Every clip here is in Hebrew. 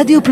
השבת ברדיו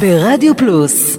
ברדיו פלוס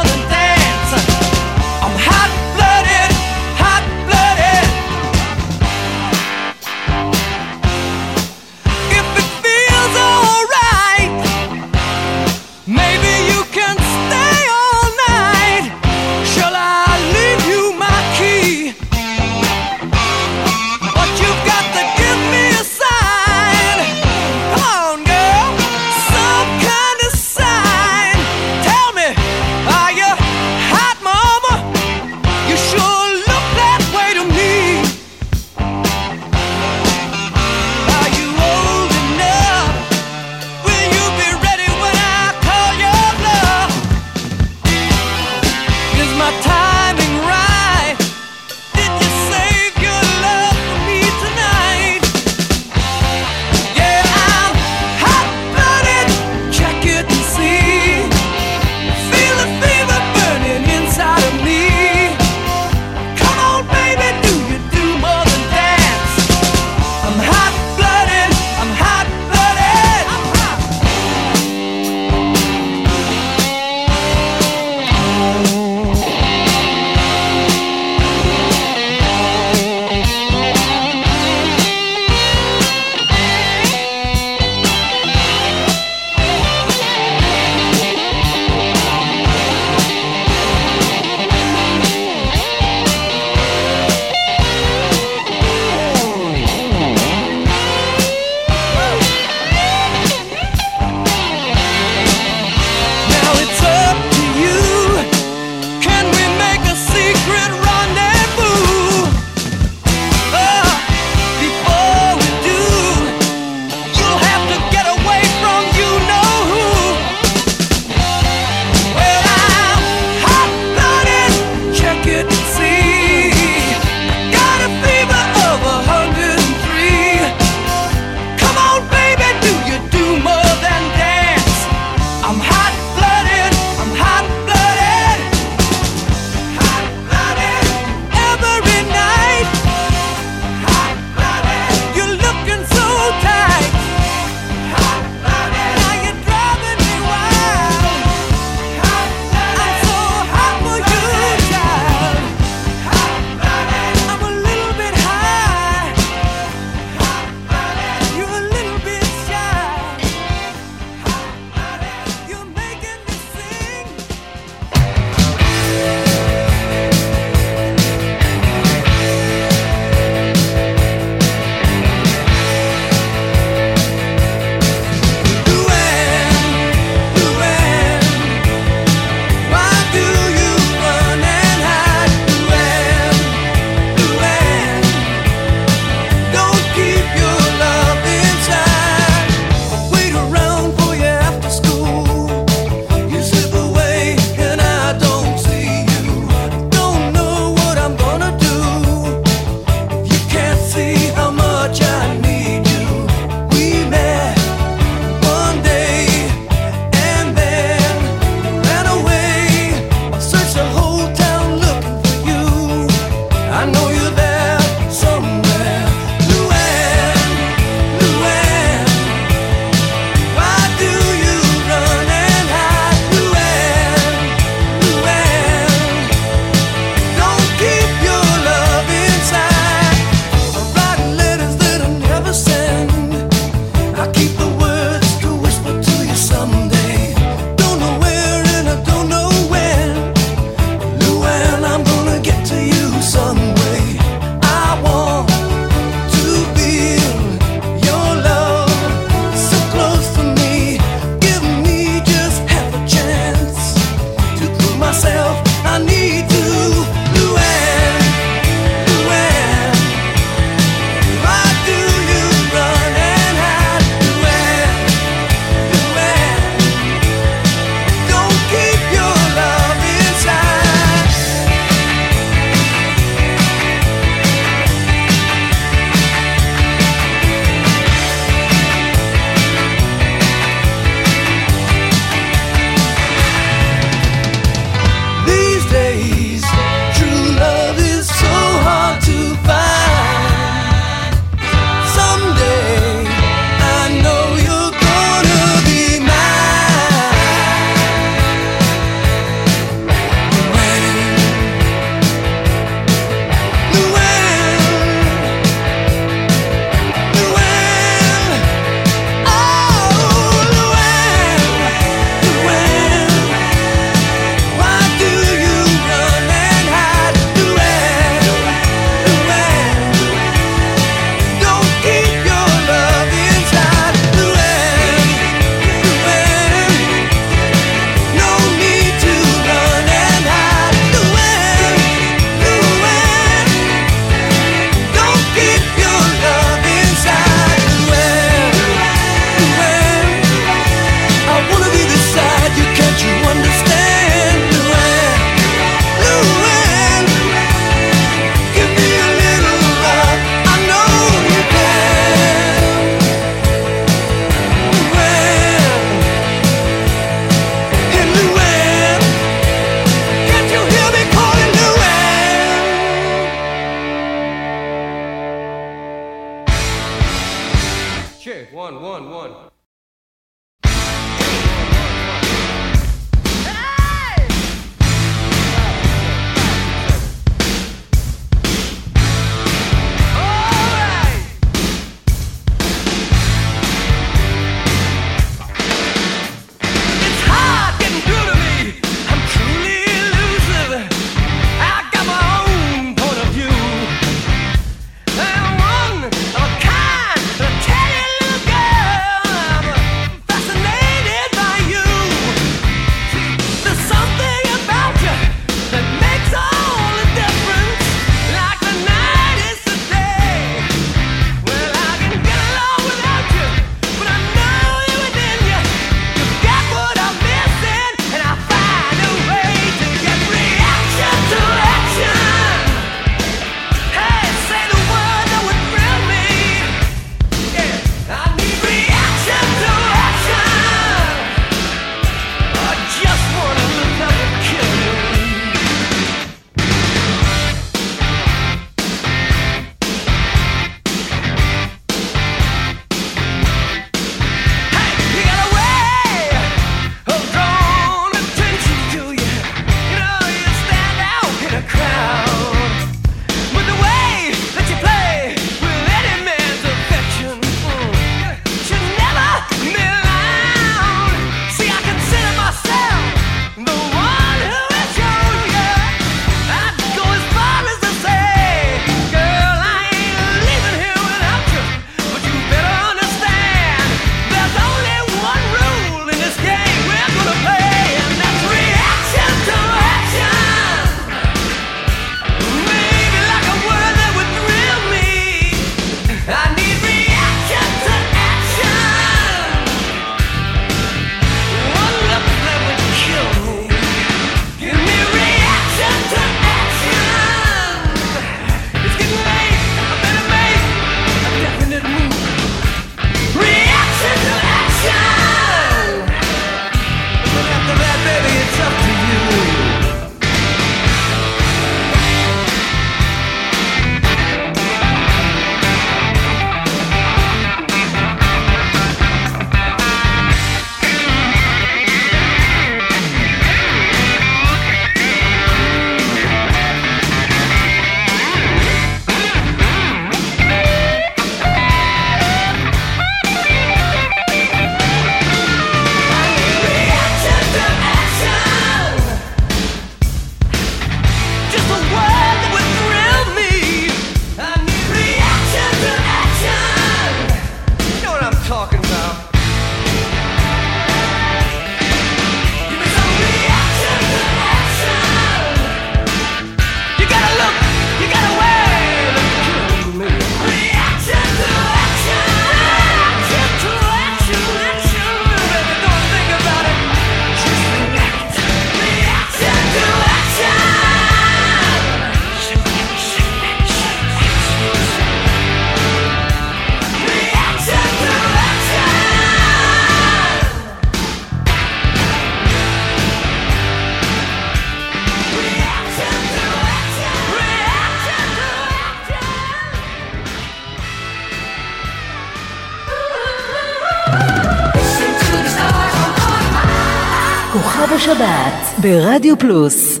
ברדיו פלוס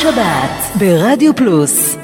השבת ברדיו פלוס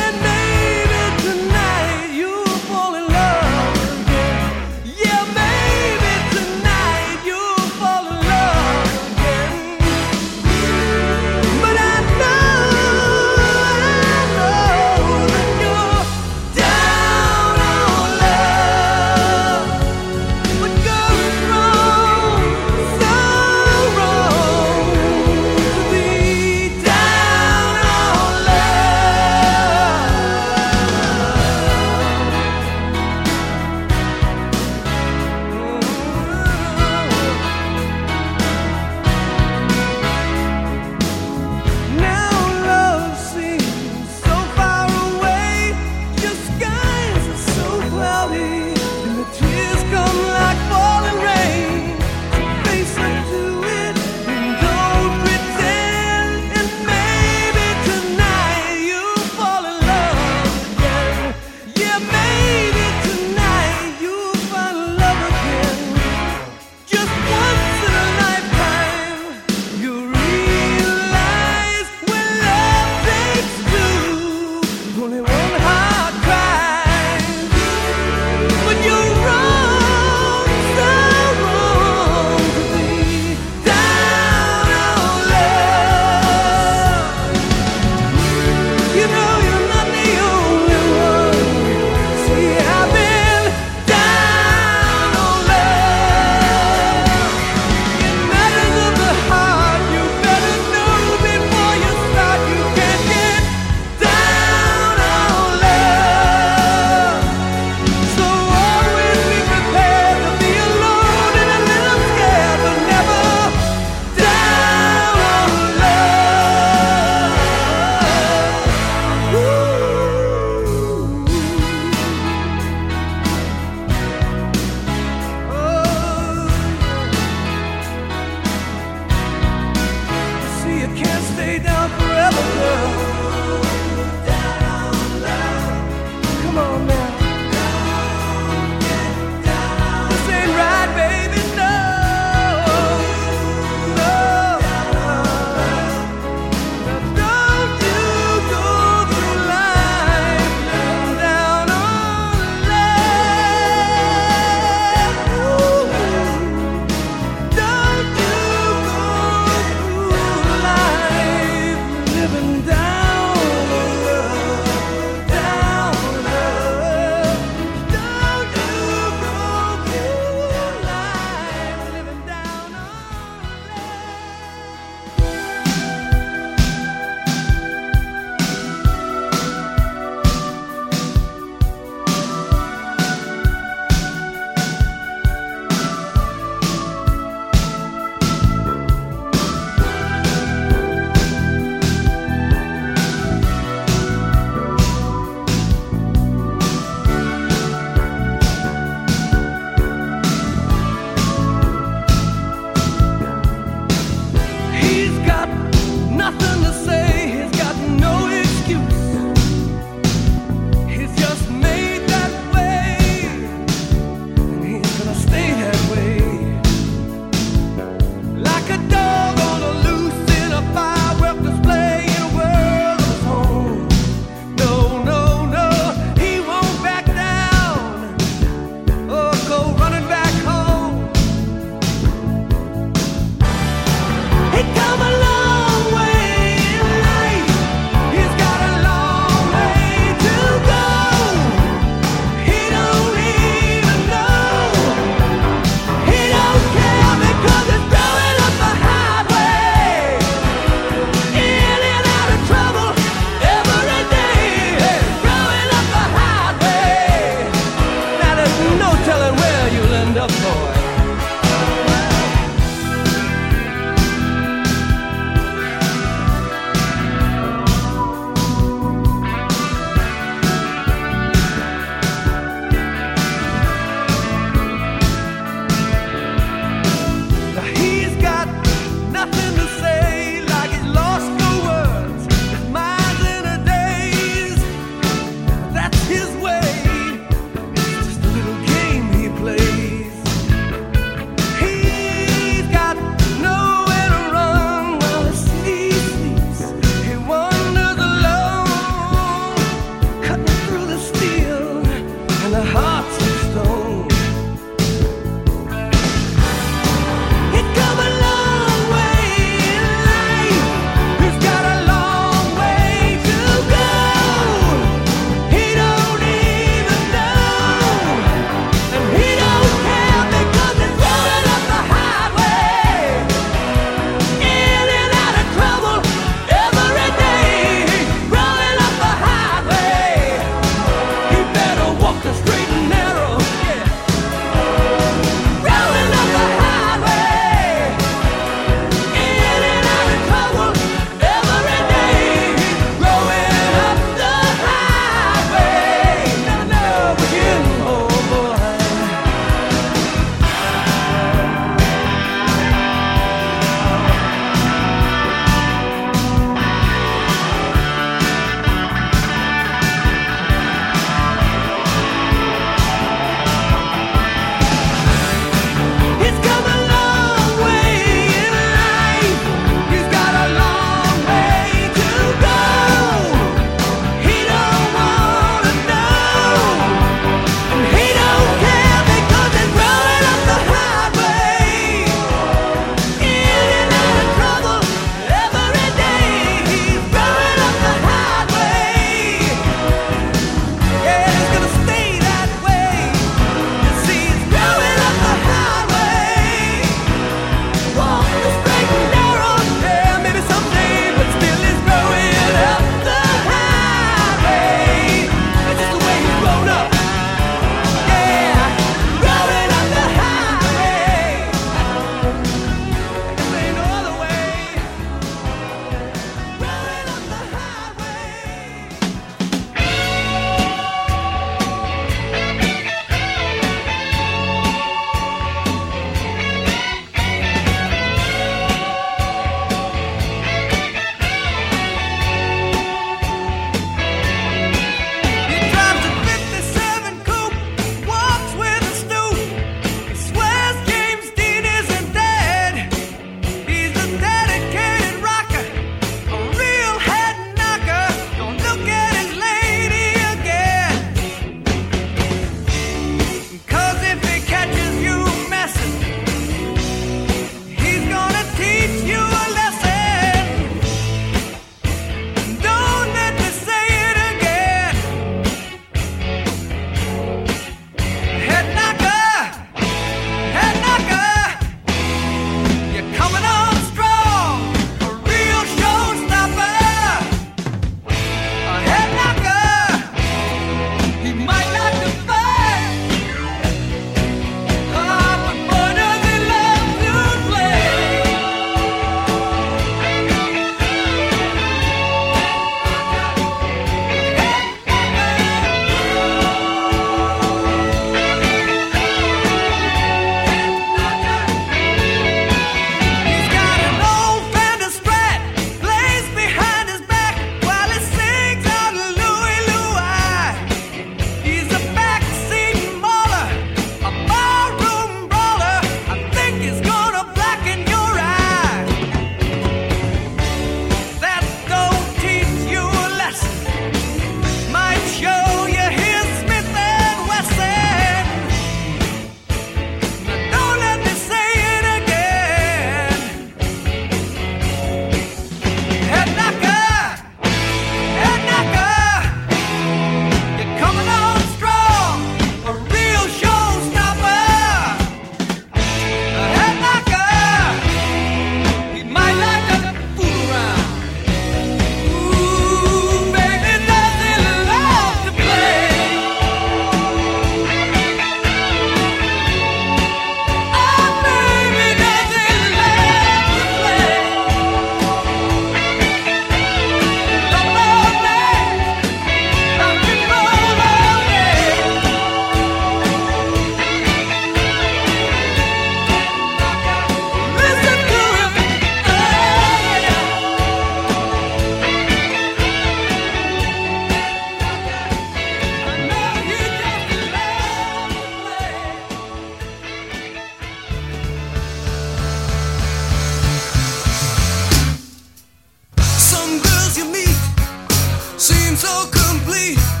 so complete.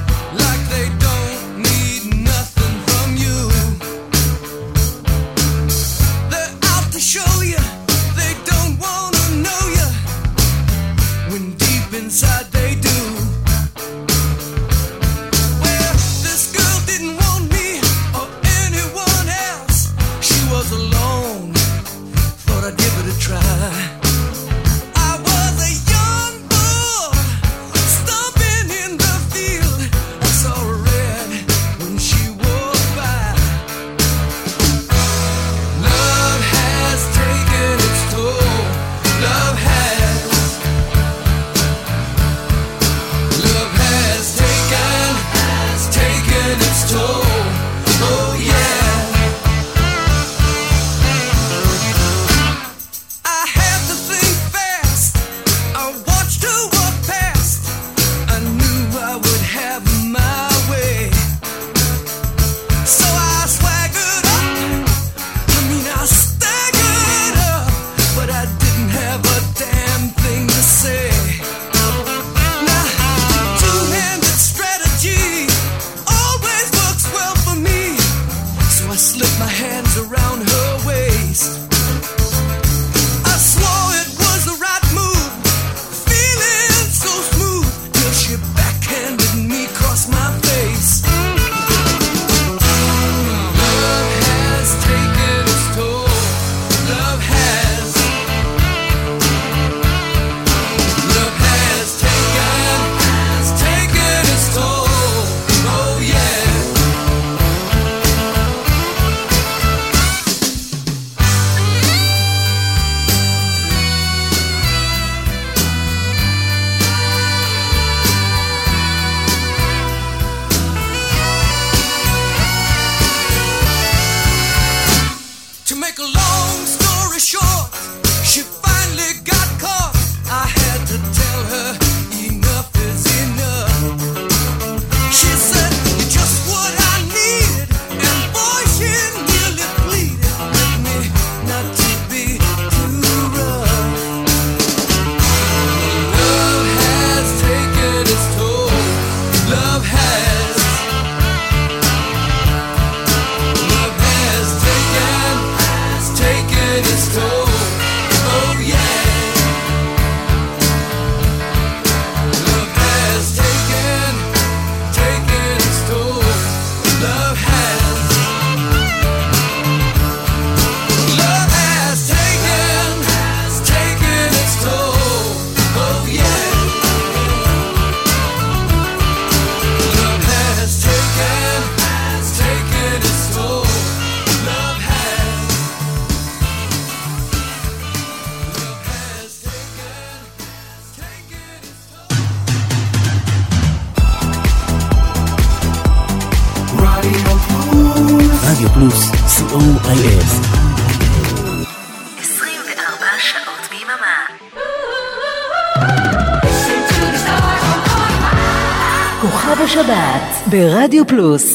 ברדיו פלוס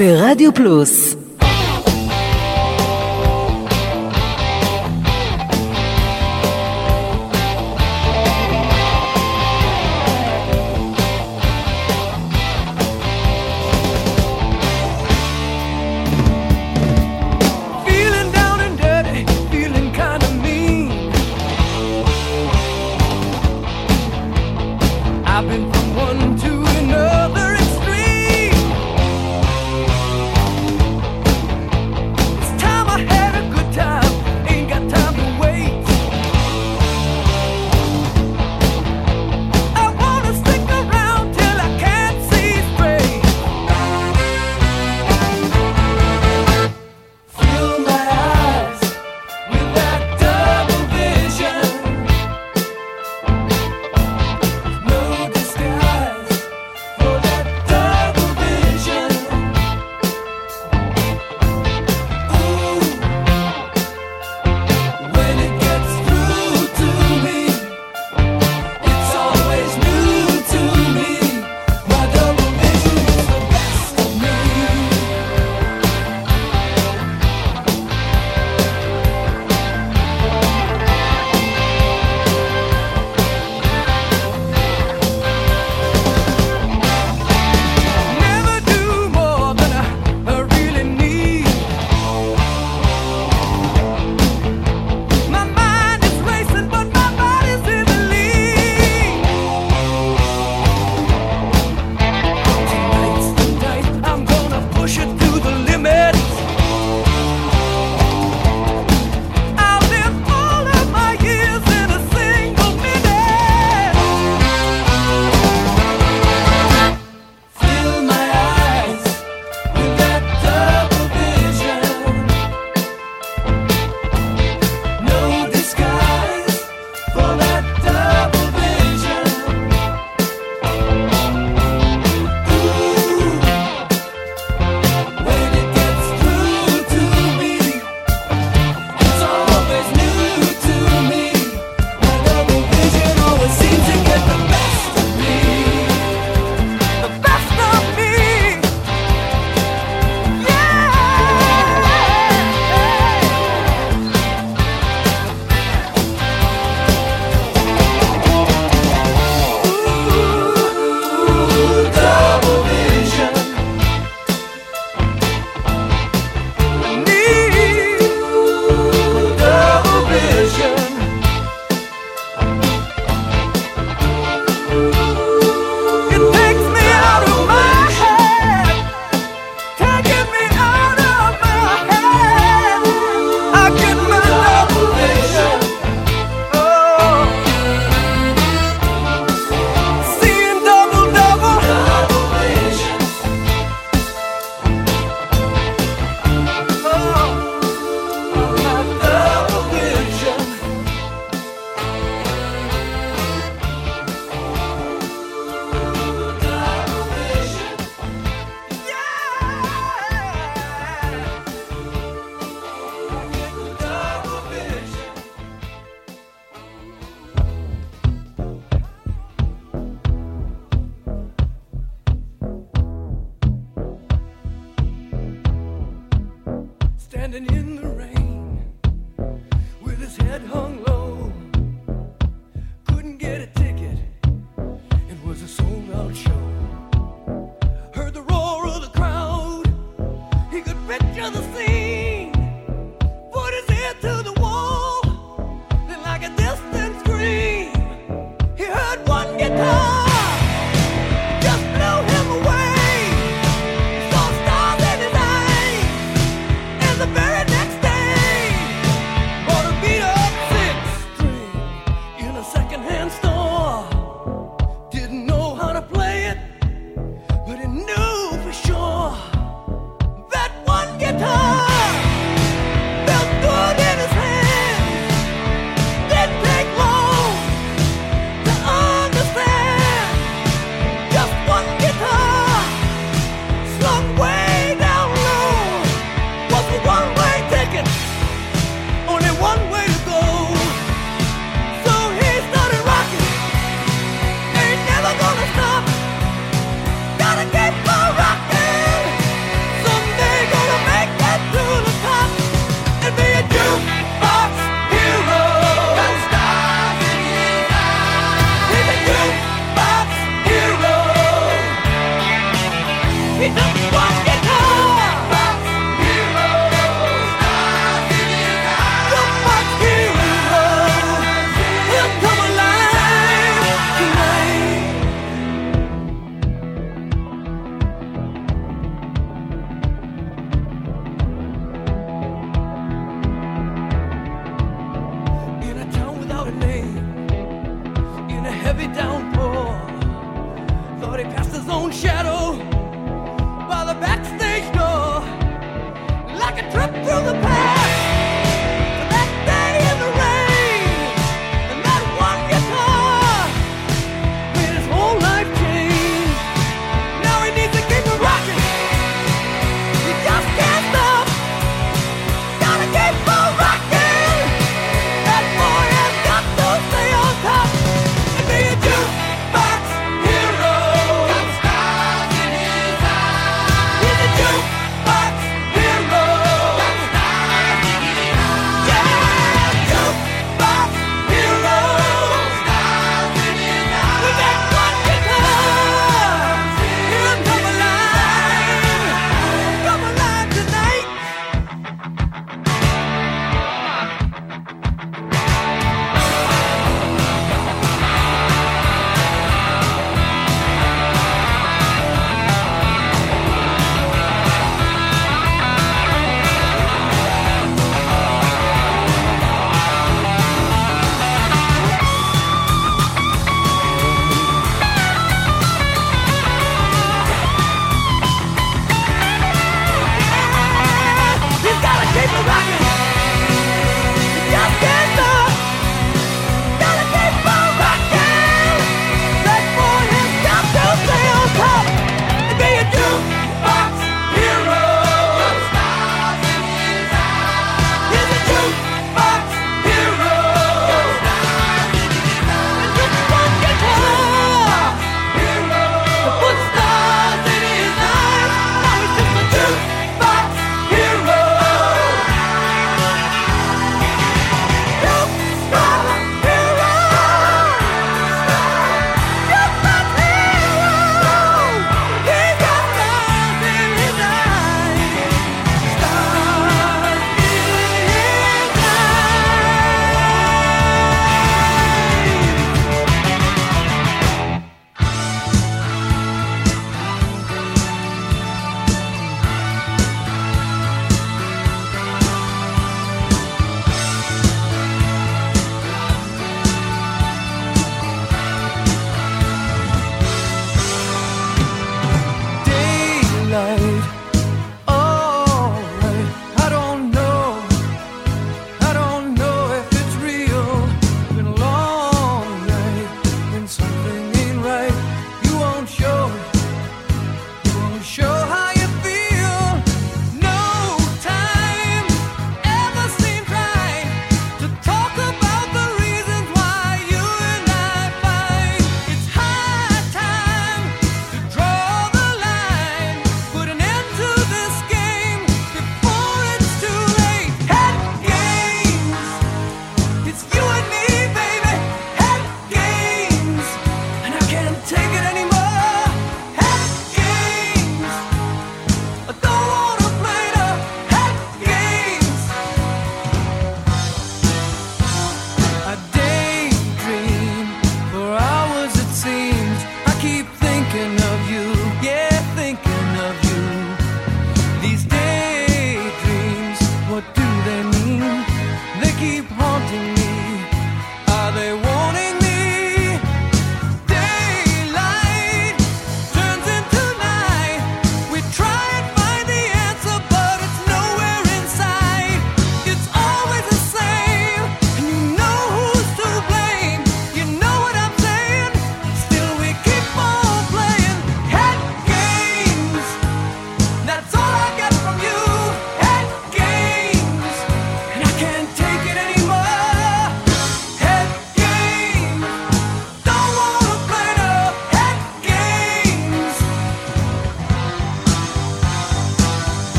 ברדיו פלוס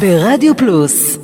ברדיו פלוס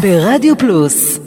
ברדיו פלוס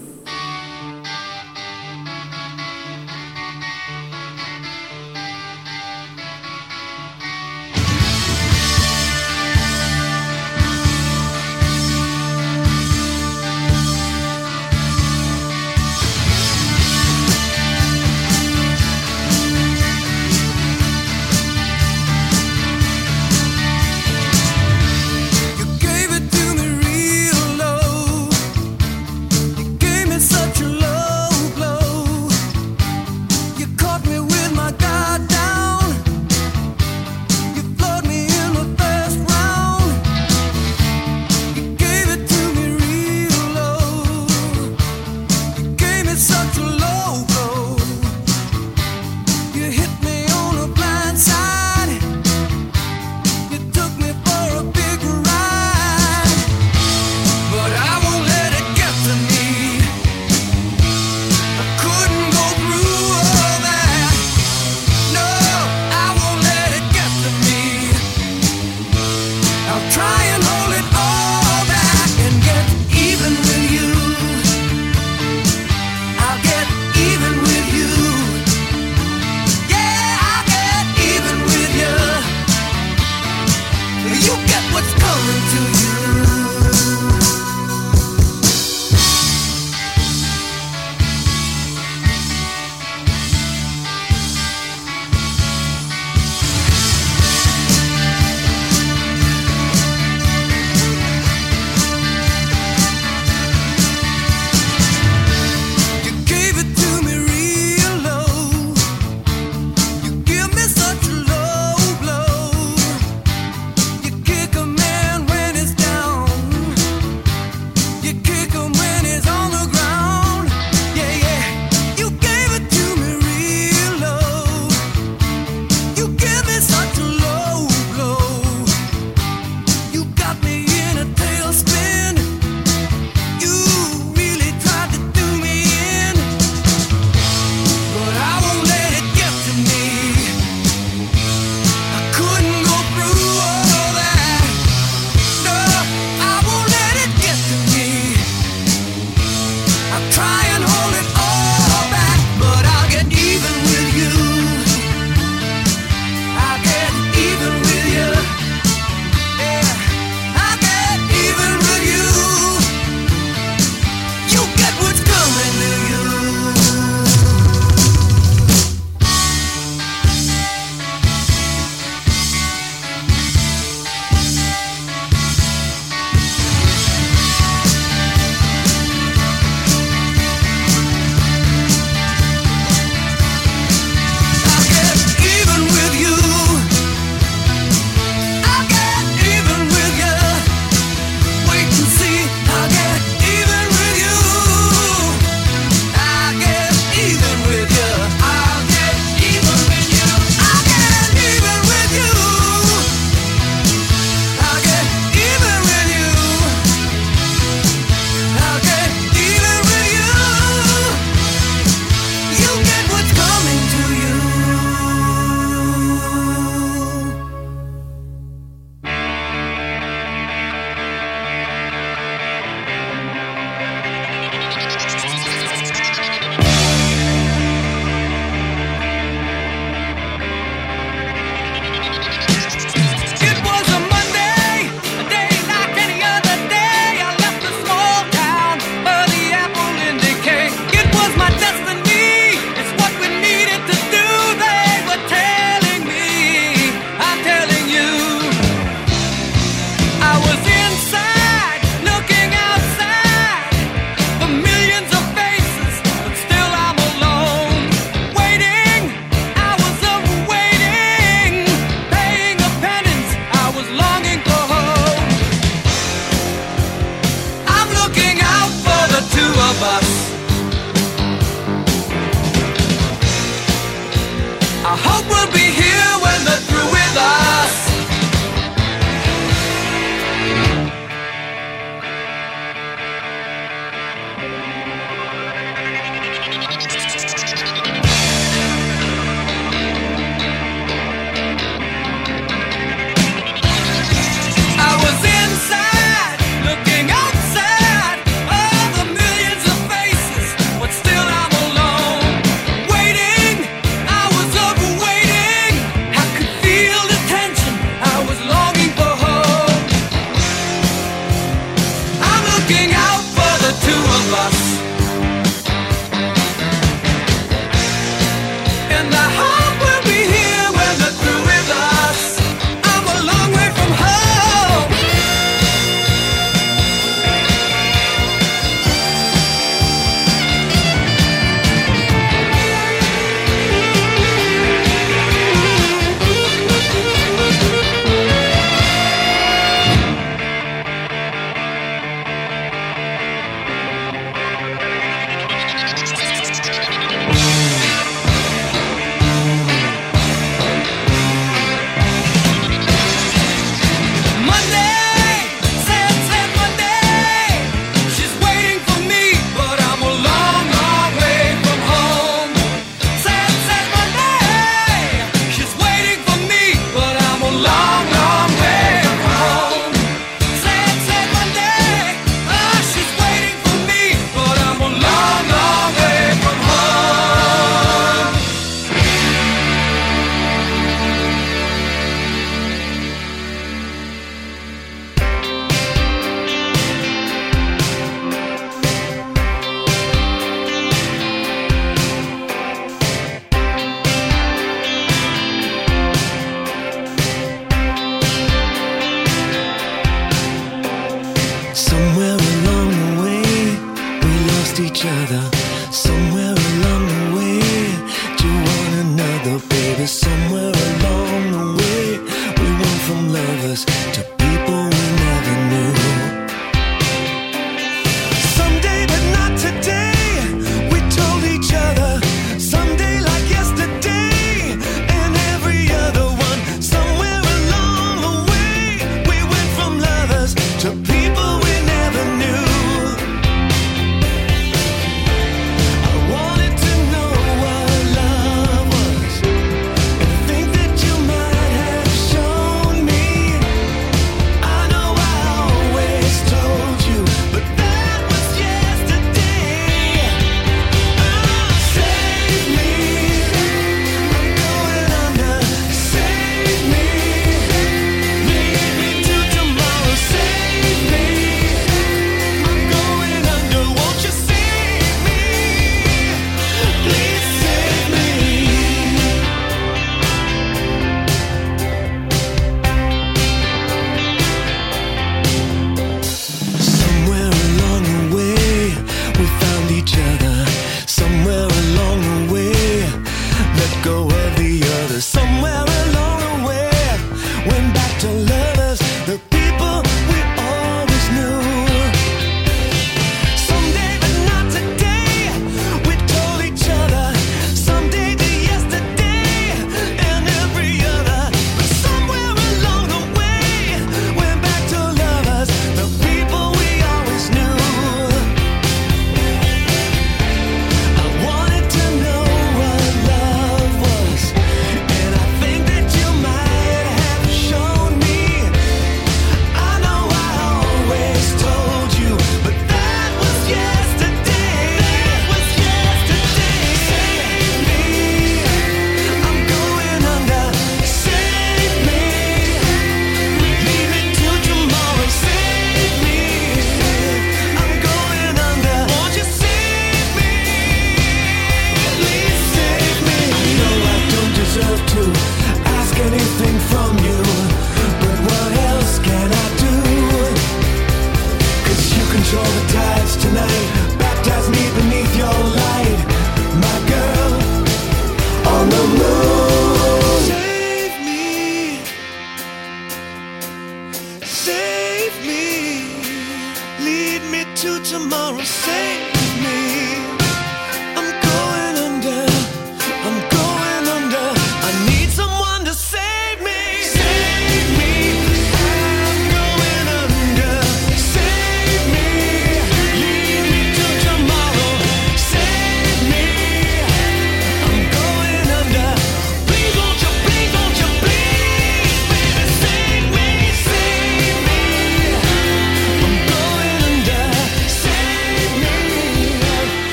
to tomorrow, say.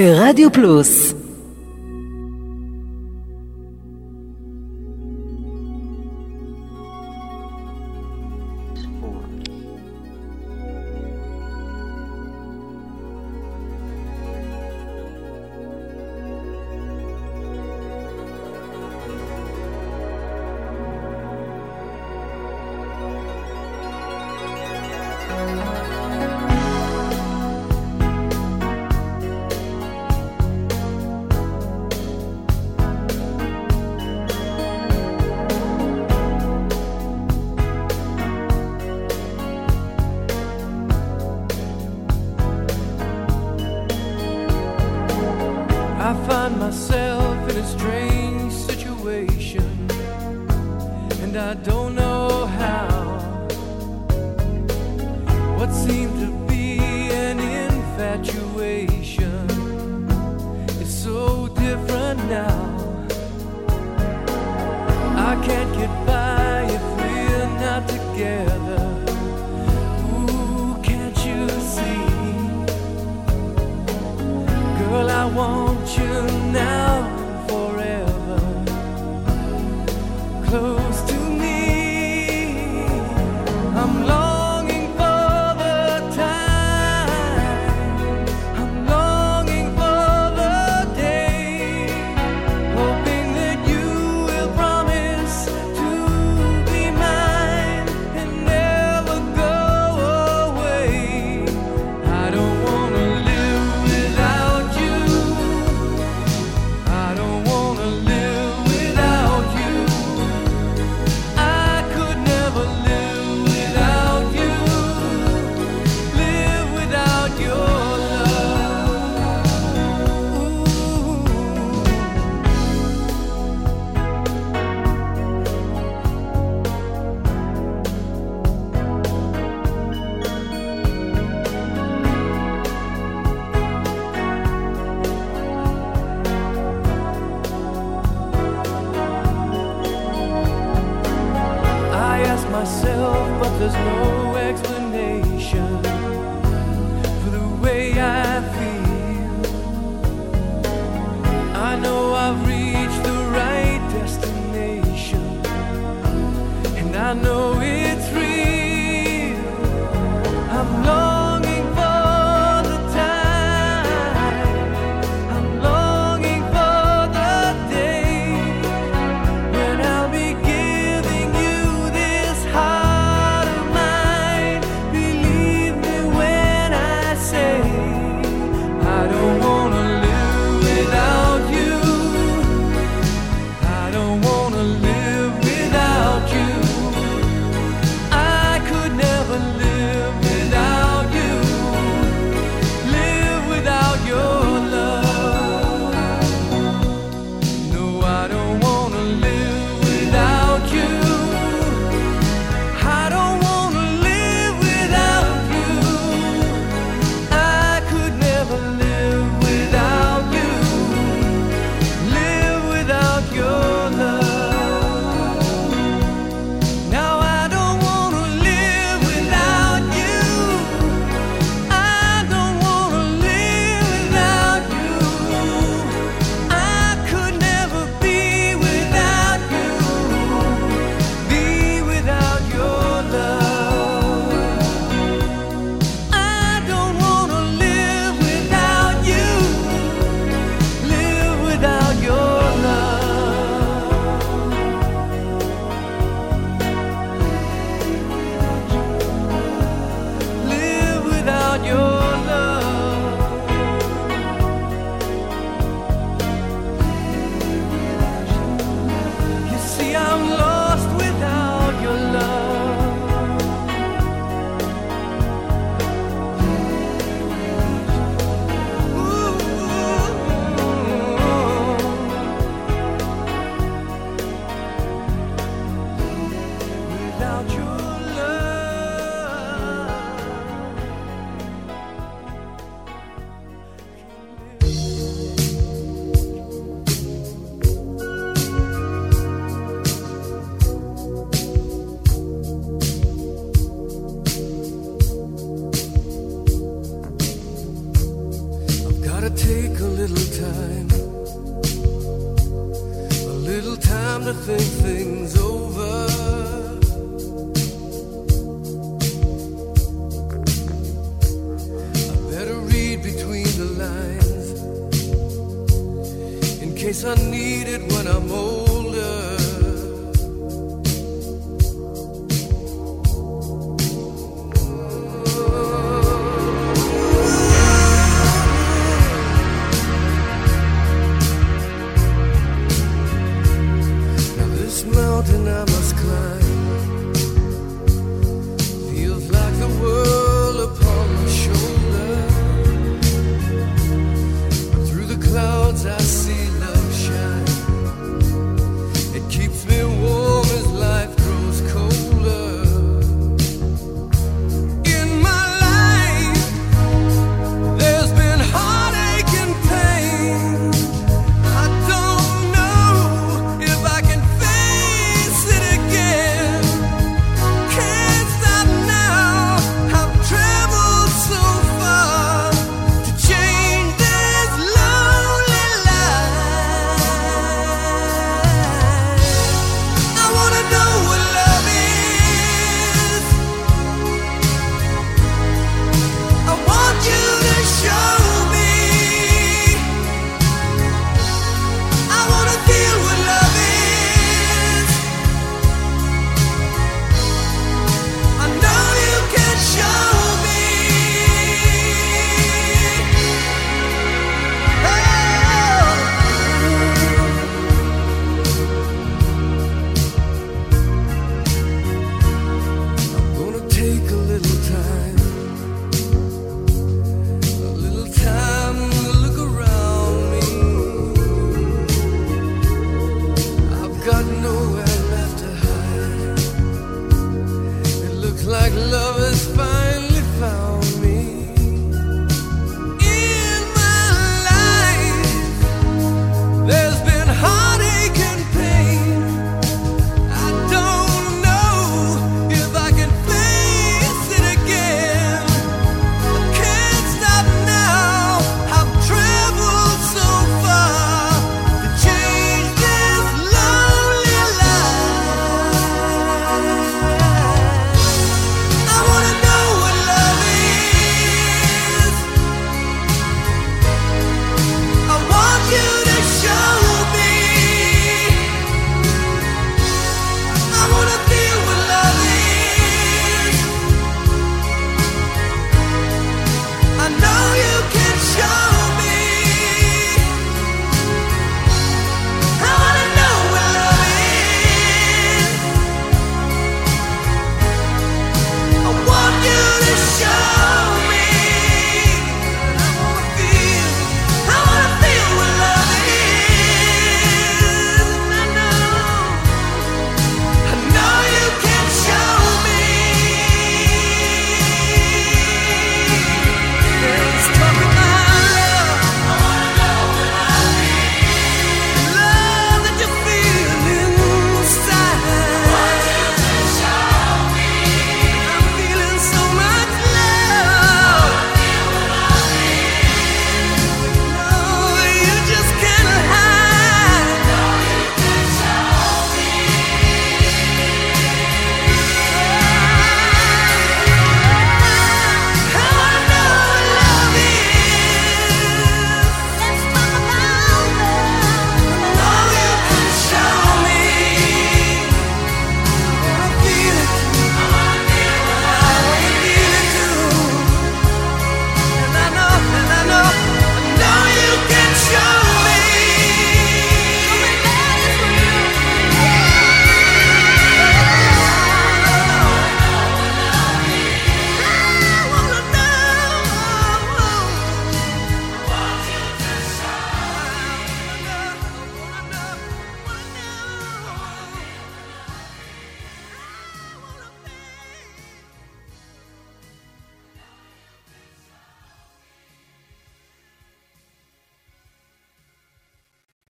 ברדיו פלוס